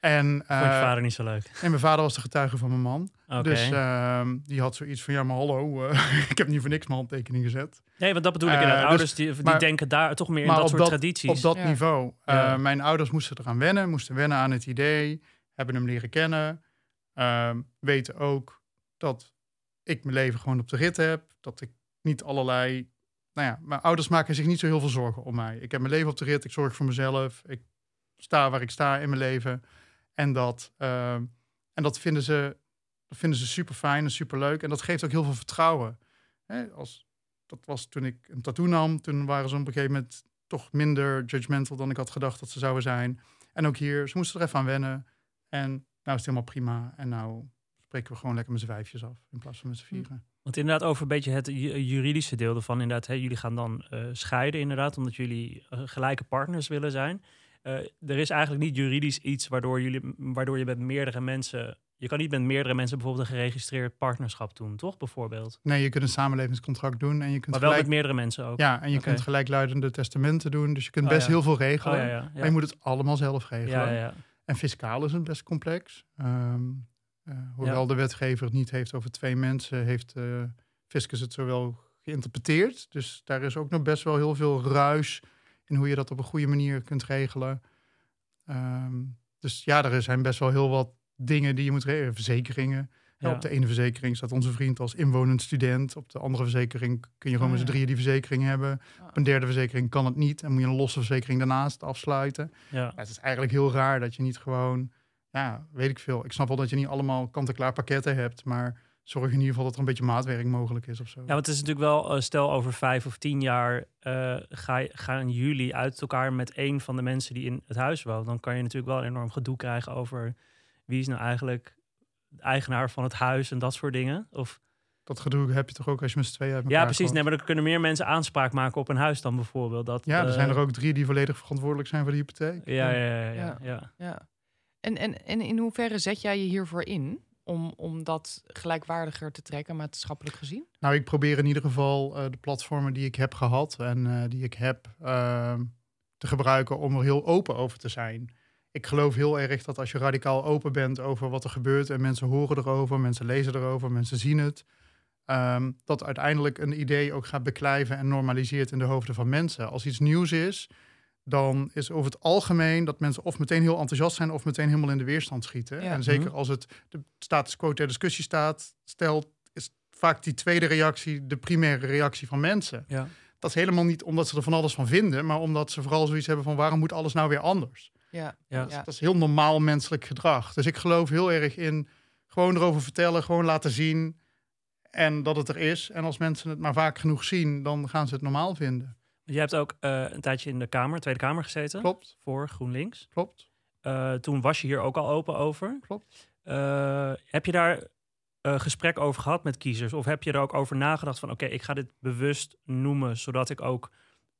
En, Vond je eh, vader niet zo leuk? en mijn vader was de getuige van mijn man. Dus ehm, die had zoiets van, ja maar hallo, eh, ik heb niet voor niks mijn handtekening gezet. nee, want dat bedoel ik eh, inderdaad. dus- Ouders die, die maar- denken daar toch meer in dat op soort dat- tradities. Op dat Ja. niveau. Ja. Eh, mijn ouders moesten eraan wennen, moesten wennen aan het idee, hebben hem leren kennen. Ehm, weten ook dat ik mijn leven gewoon op de rit heb. Dat ik niet allerlei. Nou ja, mijn ouders maken zich niet zo heel veel zorgen om mij. Ik heb mijn leven op de rit, ik zorg voor mezelf. Ik sta waar ik sta in mijn leven. En dat, ehm, en dat vinden ze, vinden ze super fijn en super leuk. En dat geeft ook heel veel vertrouwen. Hè, als, dat was toen ik een tattoo nam. Toen waren ze op een gegeven moment toch minder judgmental dan ik had gedacht dat ze zouden zijn. En ook hier, ze moesten er even aan wennen. En nou is het helemaal prima. En nou spreken we gewoon lekker met z'n vijfjes af in plaats van met z'n vieren. Want inderdaad, over een beetje het ju- juridische deel ervan. Inderdaad, hè, jullie gaan dan eh, scheiden, inderdaad, omdat jullie eh, gelijke partners willen zijn. Eh, er is eigenlijk niet juridisch iets waardoor, jullie, waardoor je met meerdere mensen. Je kan niet met meerdere mensen bijvoorbeeld een geregistreerd partnerschap doen, toch? Bijvoorbeeld. Nee, je kunt een samenlevingscontract doen en je kunt Maar wel gelijk, met meerdere mensen ook. ja, en je kunt gelijkluidende testamenten doen. Dus je kunt Oh, best ja. heel veel Oh, regelen. ja, ja, Maar je moet het allemaal zelf regelen. ja, ja, ja. En fiscaal is het best complex. Ehm, eh, hoewel de wetgever het niet heeft over twee mensen, heeft uh, fiscus het zowel geïnterpreteerd. Dus daar is ook nog best wel heel veel ruis in hoe je dat op een goede manier kunt regelen. Ehm, dus ja, er zijn best wel heel wat dingen die je moet regelen. Verzekeringen. Ja. Op de ene verzekering staat onze vriend als inwonend student. Op de andere verzekering kun je gewoon Oh, met z'n ja. drieën die verzekering hebben. Ah. Op een derde verzekering kan het niet. En moet je een losse verzekering daarnaast afsluiten. ja. Het is eigenlijk heel raar dat je niet gewoon, ja, weet ik veel. Ik snap wel dat je niet allemaal kant-en-klaar pakketten hebt, maar zorg in ieder geval dat er een beetje maatwerk mogelijk is of zo. Ja, want het is natuurlijk wel, eh, stel over vijf of tien jaar eh, ga, gaan jullie uit elkaar met een van de mensen die in het huis woont. Dan kan je natuurlijk wel een enorm gedoe krijgen over wie is nou eigenlijk eigenaar van het huis en dat soort dingen. Of dat gedoe heb je toch ook als je met z'n tweeën elkaar Ja, precies. komt. Nee, maar dan kunnen meer mensen aanspraak maken op een huis dan bijvoorbeeld. Dat, Ja, er eh, zijn er ook drie die volledig verantwoordelijk zijn voor de hypotheek. Ja, ja, ja. ja, Ja. ja. Ja. En, en, en in hoeverre zet jij je hiervoor in om, om dat gelijkwaardiger te trekken, maatschappelijk gezien? Nou, ik probeer in ieder geval eh, de platformen die ik heb gehad en eh, die ik heb ehm, te gebruiken om er heel open over te zijn. Ik geloof heel erg dat als je radicaal open bent over wat er gebeurt en mensen horen erover, mensen lezen erover, mensen zien het, ehm, dat uiteindelijk een idee ook gaat beklijven en normaliseert in de hoofden van mensen. Als iets nieuws is, dan is over het algemeen dat mensen of meteen heel enthousiast zijn of meteen helemaal in de weerstand schieten. Ja. En zeker Mhm. als het de status quo ter discussie staat, stelt, is vaak die tweede reactie de primaire reactie van mensen. Ja. Dat is helemaal niet omdat ze er van alles van vinden, maar omdat ze vooral zoiets hebben van waarom moet alles nou weer anders? Ja, Ja. Dat is heel normaal menselijk gedrag. Dus ik geloof heel erg in gewoon erover vertellen, gewoon laten zien en dat het er is. En als mensen het maar vaak genoeg zien, dan gaan ze het normaal vinden. Je hebt ook eh, een tijdje in de Kamer, Tweede Kamer gezeten. Klopt, Voor GroenLinks. klopt, Eh, toen was je hier ook al open over. klopt. Eh, heb je daar eh, gesprek over gehad met kiezers? Of heb je er ook over nagedacht van... oké, ik ga dit bewust noemen... zodat ik ook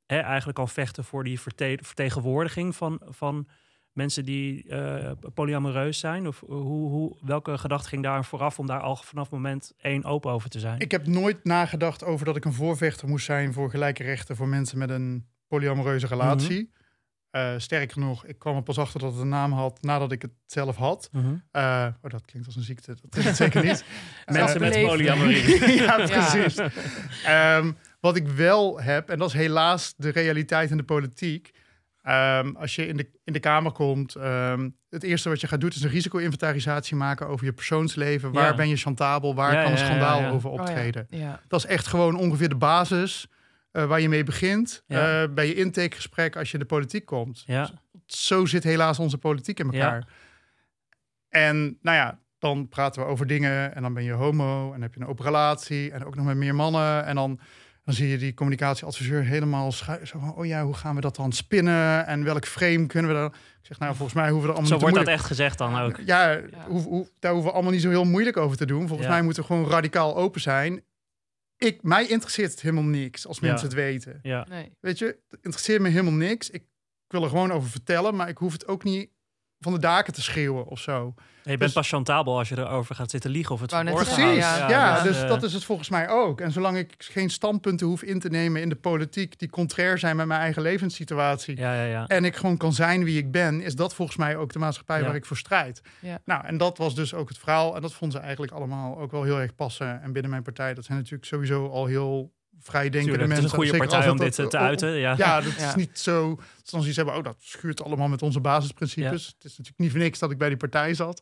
hè, eigenlijk kan vechten voor die verte- vertegenwoordiging... van, van mensen die eh, polyamoreus zijn? Of hoe, hoe, welke gedachte ging daar vooraf... om daar al vanaf moment één open over te zijn? Ik heb nooit nagedacht over dat ik een voorvechter moest zijn voor gelijke rechten voor mensen met een polyamoreuze relatie. Eh, sterker nog, ik kwam er pas achter dat het een naam had nadat ik het zelf had. Mhm. Eh, oh, dat klinkt als een ziekte. Dat is het zeker niet. Mensen met Zelfbeleefd. polyamorie. ja, precies. Ehm, wat ik wel heb, en dat is helaas de realiteit in de politiek. Ehm, als je in de, in de Kamer komt, ehm, het eerste wat je gaat doen is een risico-inventarisatie maken over je persoonsleven. Waar Ja. ben je chantabel? Waar Ja, kan een ja, schandaal ja. over Oh ja, optreden? ja. Dat is echt gewoon ongeveer de basis eh, waar je mee begint Ja. eh, bij je intakegesprek als je in de politiek komt. Ja, Zo zit helaas onze politiek in elkaar. En nou ja, dan praten we over dingen en dan ben je homo en heb je een open relatie en ook nog met meer mannen. En dan, dan zie je die communicatieadviseur helemaal schuiven. Zo van, oh ja, hoe gaan we dat dan spinnen en welk frame kunnen we dan? Ik zeg, nou, volgens mij hoeven we er allemaal zo wordt dat echt gezegd dan ook. Ja, Ja. Hoe, hoe, daar hoeven we allemaal niet zo heel moeilijk over te doen. Volgens Ja. mij moeten we gewoon radicaal open zijn. Ik, mij interesseert het helemaal niks als Ja. mensen het weten. Ja, Nee. Weet je, het interesseert me helemaal niks. Ik, ik wil er gewoon over vertellen, maar ik hoef het ook niet van de daken te schreeuwen of zo. je bent Dus- pas chantabel als je erover gaat zitten liegen of het verborgen houdt. Precies, ja, ja, dus eh, dat is het volgens mij ook. En zolang ik geen standpunten hoef in te nemen in de politiek die contrair zijn met mijn eigen levenssituatie, Ja, ja, ja. en ik gewoon kan zijn wie ik ben, is dat volgens mij ook de maatschappij Ja. waar ik voor strijd. Ja. Nou, en dat was dus ook het verhaal. En dat vonden ze eigenlijk allemaal ook wel heel erg passen. En binnen mijn partij, dat zijn natuurlijk sowieso al heel vrijdenkende Tuurlijk, het mensen. is een goede partij om dit eh, te uiten. Ja. Ja, dat Ja. is niet zo. Dan zoiets hebben, oh, dat schuurt allemaal met onze basisprincipes. Het is natuurlijk niet voor niks dat ik bij die partij zat.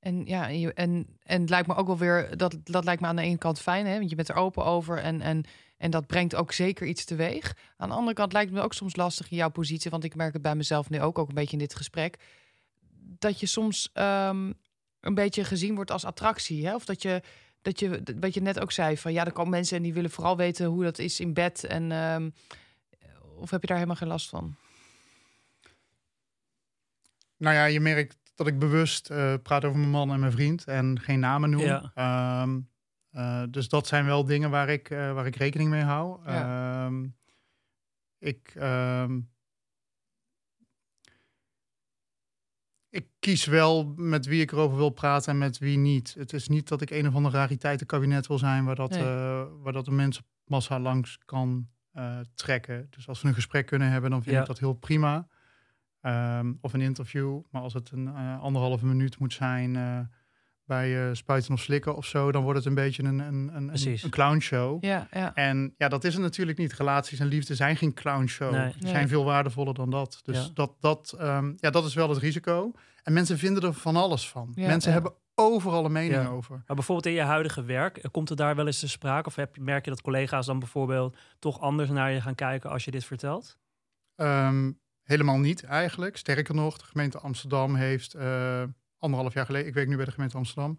En ja, en, en het lijkt me ook wel weer, dat, dat lijkt me aan de ene kant fijn, hè, want je bent er open over en, en, en dat brengt ook zeker iets teweeg. Aan de andere kant lijkt het me ook soms lastig in jouw positie, want ik merk het bij mezelf nu ook, ook een beetje in dit gesprek, dat je soms ehm, een beetje gezien wordt als attractie. Hè? Of dat je, dat je, wat je net ook zei, van ja, er komen mensen en die willen vooral weten hoe dat is in bed. En, ehm, of heb je daar helemaal geen last van? Nou ja, je merkt dat ik bewust eh, praat over mijn man en mijn vriend en geen namen noem. Ja. Ehm, eh, dus dat zijn wel dingen waar ik, eh, waar ik rekening mee hou. Ehm, ik, ehm, ik kies wel met wie ik erover wil praten en met wie niet. Het is niet dat ik een of ander rariteitenkabinet wil zijn waar dat, Nee. eh, waar dat de mensenmassa langs kan eh, trekken. Dus als we een gesprek kunnen hebben, dan vind Ja. ik dat heel prima. Ehm, of een interview. Maar als het een eh, anderhalve minuut moet zijn bij eh, Spuiten of Slikken of zo, dan wordt het een beetje een, een, een, een, een clownshow. Ja, ja. En ja, dat is het natuurlijk niet. Relaties en liefde zijn geen clownshow. Nee. Ze Nee. zijn veel waardevoller dan dat. Dus Ja. dat, dat, ehm, ja, dat is wel het risico. En mensen vinden er van alles van. Ja, mensen ja. hebben overal een mening Ja. over. Maar bijvoorbeeld in je huidige werk, eh, komt er daar wel eens te sprake? Of heb, je- merk je dat collega's dan bijvoorbeeld toch anders naar je gaan kijken als je dit vertelt? Ehm, helemaal niet eigenlijk. Sterker nog, de gemeente Amsterdam heeft eh, anderhalf jaar geleden, ik werk nu bij de gemeente Amsterdam,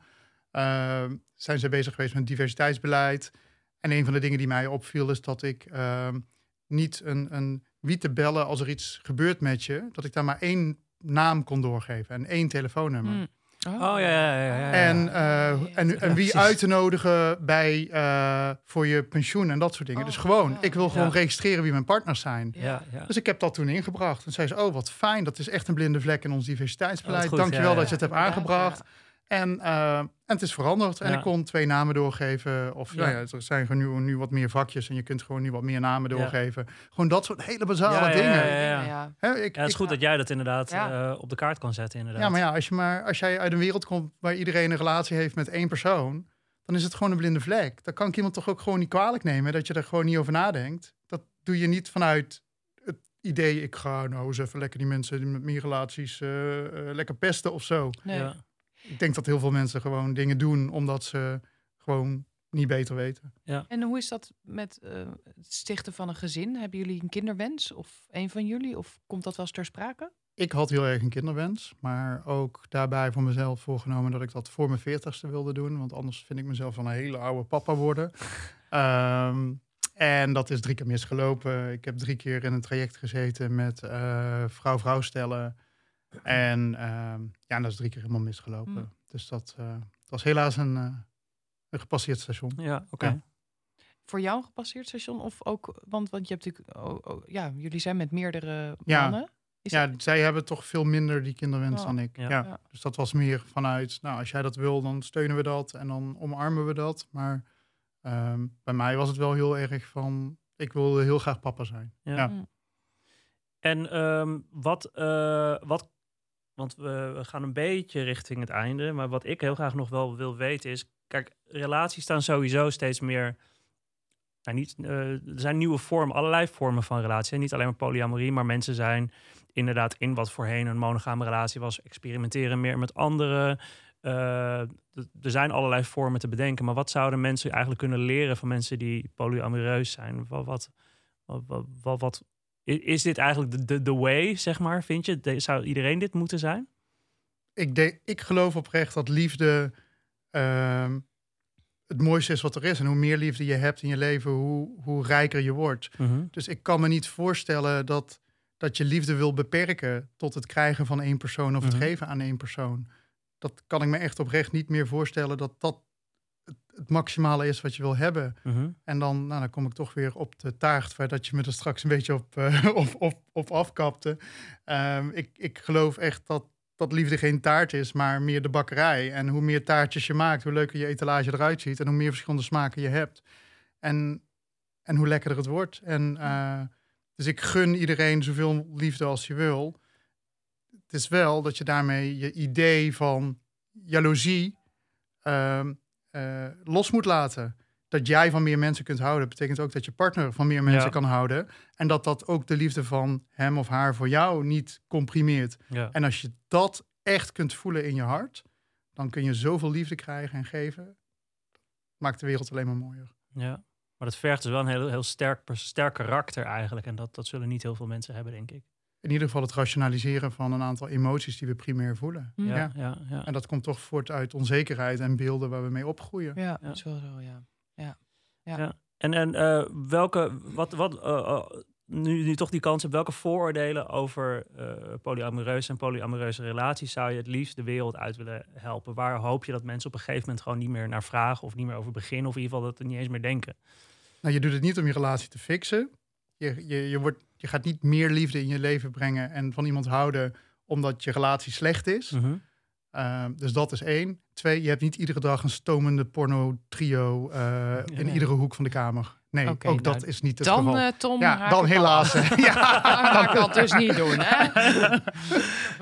ehm, zijn ze bezig geweest met diversiteitsbeleid. En een van de dingen die mij opviel is dat ik ehm, niet een, een wie te bellen als er iets gebeurt met je, dat ik daar maar één naam kon doorgeven en één telefoonnummer. Hm. Oh ja, ja, ja. ja, ja. En, eh, en, en wie uit te nodigen bij, eh, voor je pensioen en dat soort dingen. Oh, dus gewoon, ja. ik wil gewoon Ja. registreren wie mijn partners zijn. ja, ja. Dus ik heb dat toen ingebracht. En zei ze, oh wat fijn, dat is echt een blinde vlek in ons diversiteitsbeleid. Oh, goed, Dankjewel ja, ja. dat je het hebt aangebracht. En, eh, en het is veranderd. En Ja. ik kon twee namen doorgeven. Of ja. Ja. ja, er zijn gewoon nu, nu wat meer vakjes. En je kunt gewoon nu wat meer namen Ja. doorgeven. Gewoon dat soort hele basale Ja, ja, dingen. ja, ik, Ja, het is ik- goed dat jij dat inderdaad Ja. eh, op de kaart kan zetten, inderdaad. ja, maar ja, als, je maar, als jij uit een wereld komt waar iedereen een relatie heeft met één persoon, dan is het gewoon een blinde vlek. Dan kan ik iemand toch ook gewoon niet kwalijk nemen dat je er gewoon niet over nadenkt. Dat doe je niet vanuit het idee, ik ga nou eens even lekker die mensen met meer relaties eh, eh, lekker pesten of zo. Nee. Ja. Ik denk dat heel veel mensen gewoon dingen doen omdat ze gewoon niet beter weten. En hoe is dat met eh, het stichten van een gezin? Hebben jullie een kinderwens? Of een van jullie? Of komt dat wel eens ter sprake? Ik had heel erg een kinderwens, maar ook daarbij voor mezelf voorgenomen dat ik dat voor mijn veertigste wilde doen. Want anders vind ik mezelf van een hele oude papa worden. Ehm, en dat is drie keer misgelopen. Ik heb drie keer in een traject gezeten met eh, vrouw-vrouw stellen. En ehm, ja, dat is drie keer helemaal misgelopen. Mm. Dus dat, eh, dat was helaas een, eh, een gepasseerd station. Ja, oké. Ja. Voor jou een gepasseerd station? Of ook, want, want je hebt natuurlijk, oh, oh, ja, jullie zijn met meerdere Ja. mannen. Is Ja, dat- zij hebben toch veel minder die kinderwens Oh, dan ik. ja. Ja. Ja. Dus dat was meer vanuit, nou, als jij dat wil, dan steunen we dat en dan omarmen we dat. Maar ehm, bij mij was het wel heel erg van, ik wilde heel graag papa zijn. Ja. Ja. Mm. En ehm, wat, eh, wat, want we, gaan een beetje richting het einde, maar wat ik heel graag nog wel wil weten is, kijk, relaties staan sowieso steeds meer, nou niet, eh, er zijn nieuwe vormen, allerlei vormen van relaties, niet alleen maar polyamorie, maar mensen zijn inderdaad in wat voorheen een monogame relatie was, experimenteren meer met anderen. Eh, er zijn allerlei vormen te bedenken, maar wat zouden mensen eigenlijk kunnen leren van mensen die polyamoreus zijn? Wat, wat, wat, wat, is dit eigenlijk de, de, de way, zeg maar, vind je? De- zou iedereen dit moeten zijn? Ik, ik geloof oprecht dat liefde ehm, het mooiste is wat er is. En hoe meer liefde je hebt in je leven, hoe, hoe rijker je wordt. Dus ik kan me niet voorstellen dat, dat je liefde wil beperken tot het krijgen van één persoon of Mhm. het geven aan één persoon. Dat kan ik me echt oprecht niet meer voorstellen dat dat het, maximale is wat je wil hebben. Mhm. En dan, nou, dan kom ik toch weer op de taart waar dat je me er straks een beetje op, eh, op, op, op afkapte. Ehm, ik, ik geloof echt dat, dat liefde geen taart is, maar meer de bakkerij. En hoe meer taartjes je maakt, hoe leuker je etalage eruit ziet en hoe meer verschillende smaken je hebt. En, en hoe lekkerder het wordt. En, eh, dus ik gun iedereen zoveel liefde als je wil. Het is wel dat je daarmee je idee van jaloezie ehm, eh, los moet laten dat jij van meer mensen kunt houden, betekent ook dat je partner van meer mensen Ja. kan houden. En dat dat ook de liefde van hem of haar voor jou niet comprimeert. Ja. En als je dat echt kunt voelen in je hart, dan kun je zoveel liefde krijgen en geven. Maakt de wereld alleen maar mooier. ja. Maar dat vergt dus wel een heel, heel sterk, sterk karakter eigenlijk. En dat, dat zullen niet heel veel mensen hebben, denk ik. In ieder geval het rationaliseren van een aantal emoties die we primair voelen. Mm. Ja, Ja. ja, ja. En dat komt toch voort uit onzekerheid en beelden waar we mee opgroeien. Ja, Ja. dat is wel zo, ja. En, en eh, welke, wat, wat, eh, eh, nu, nu toch die kans hebt, welke vooroordelen over eh polyamoreuze en polyamoreuze relaties zou je het liefst de wereld uit willen helpen? Waar hoop je dat mensen op een gegeven moment gewoon niet meer naar vragen of niet meer over beginnen of in ieder geval dat er niet eens meer denken? Nou, je doet het niet om je relatie te fixen. Je, je, je, wordt, je gaat niet meer liefde in je leven brengen en van iemand houden omdat je relatie slecht is. Mhm. Ehm, dus dat is één. Twee, je hebt niet iedere dag een stomende porno-trio eh, in nee. iedere hoek van de kamer. Nee, ook nou, dat is niet het Dan, geval. eh, Tom, ja, dan helaas. ja, Dan kan ik dat dus niet doen, hè?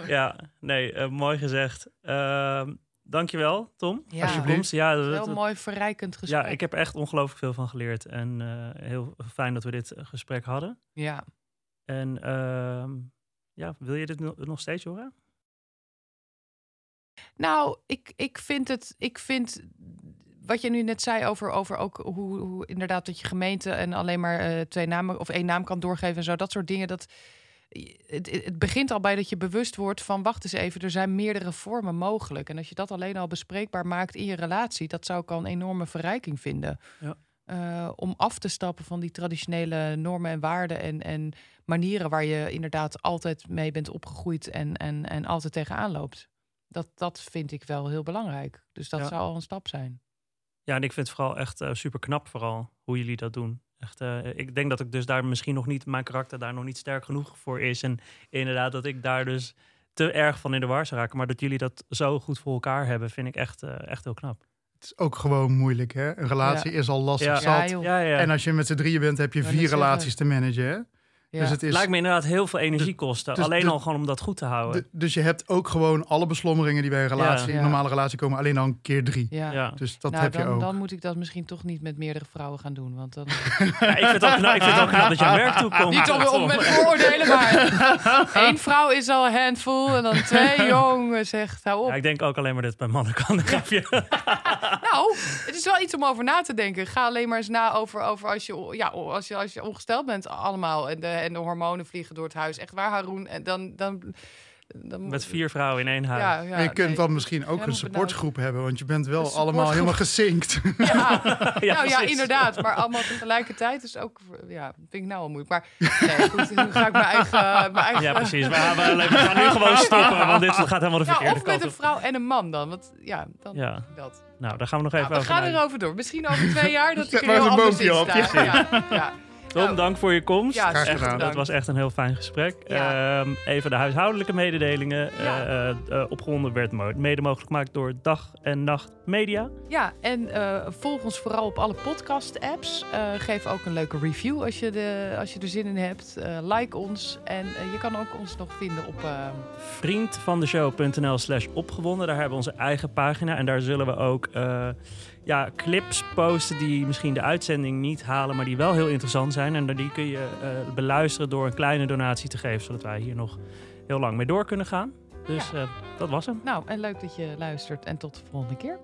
Ja, nee, eh, mooi gezegd. Ehm dankjewel, Tom. Ja. komst. Ja, dat- Heel mooi verrijkend gesprek. ja, ik heb echt ongelooflijk veel van geleerd. En eh, heel fijn dat we dit gesprek hadden. Ja. En ehm, ja, wil je dit no- nog steeds horen? Nou, ik, ik vind het. Ik vind wat je nu net zei over, over ook hoe, hoe inderdaad dat je gemeente en alleen maar eh, twee namen of één naam kan doorgeven en zo. Dat soort dingen. Dat, het, het begint al bij dat je bewust wordt van wacht eens even, er zijn meerdere vormen mogelijk. En als je dat alleen al bespreekbaar maakt in je relatie, dat zou ik al een enorme verrijking vinden. Ja. Eh, om af te stappen van die traditionele normen en waarden en, en manieren waar je inderdaad altijd mee bent opgegroeid en, en, en altijd tegenaan loopt. dat, dat vind ik wel heel belangrijk. Dus dat Ja. zou al een stap zijn. Ja, en ik vind het vooral echt super knap, vooral hoe jullie dat doen. Echt, eh, ik denk dat ik dus daar misschien nog niet, mijn karakter daar nog niet sterk genoeg voor is. En inderdaad, dat ik daar dus te erg van in de war zou raken. Maar dat jullie dat zo goed voor elkaar hebben, vind ik echt, eh, echt heel knap. Het is ook gewoon moeilijk, hè? Een relatie is al lastig Ja. zat. Ja, joh. Ja, ja. En als je met z'n drieën bent, heb je vier zeggen. relaties te managen, hè? Ja. Dus het is... Lijkt me inderdaad heel veel energie kosten. dus alleen al gewoon om dat goed te houden. Dus je hebt ook gewoon alle beslommeringen die bij een relatie, Ja. een normale relatie komen, alleen dan keer drie. ja. ja. Dus dat nou, heb dan, je ook. dan moet ik dat misschien toch niet met meerdere vrouwen gaan doen. Want dan... Ja, ik vind het ook knap, ik vind het ook knap dat je aan werk toekomt. Niet om, om met vooroordelen, maar één vrouw is al een handful en dan twee jongens. Echt, hou op. Ja, ik denk ook alleen maar dat het bij mannen kan. een grapje. Nou, het is wel iets om over na te denken. Ga alleen maar eens na over, over als, je, ja, als, je, als je ongesteld bent allemaal. En de, en de hormonen vliegen door het huis. Echt waar, Haroon? En dan... dan, dan Met vier vrouwen in één huis. Ja, ja, en je kunt nee. dan misschien ook een supportgroep hebben, want je bent wel allemaal helemaal gezinkt. Ja, Ja, nou ja, inderdaad. Maar allemaal tegelijkertijd is ook... Ja, vind ik nou al moeilijk. Maar nee, goed, nu ga ik mijn eigen... Mijn eigen Ja, precies. We, we, we gaan nu gewoon stoppen, want dit gaat helemaal de verkeerde of met kant een vrouw en een man dan. Want ja, dan Ja. dat. Nou, daar gaan we nog even Nou, we over gaan erover door. Misschien over twee jaar dat ik er heel anders in op, sta. Ja, ja. Tom, Nou, dank voor je komst. Ja, Graag gedaan. Dat was echt een heel fijn gesprek. Ja. Ehm, even de huishoudelijke mededelingen. Ja. Eh, eh, eh, opgewonden werd mo- mede mogelijk gemaakt door Dag en Nacht Media. Ja, en eh, volg ons vooral op alle podcast-apps. Eh, geef ook een leuke review als je, de, als je er zin in hebt. Eh, like ons. En je kan ook ons nog vinden op... eh, Vriendvandeshow.nl slash opgewonden. Daar hebben we onze eigen pagina. En daar zullen we ook eh, ja, clips posten die misschien de uitzending niet halen, maar die wel heel interessant zijn. En die kun je eh, beluisteren door een kleine donatie te geven, zodat wij hier nog heel lang mee door kunnen gaan. Dus eh, dat was hem. nou, en leuk dat je luistert. En tot de volgende keer.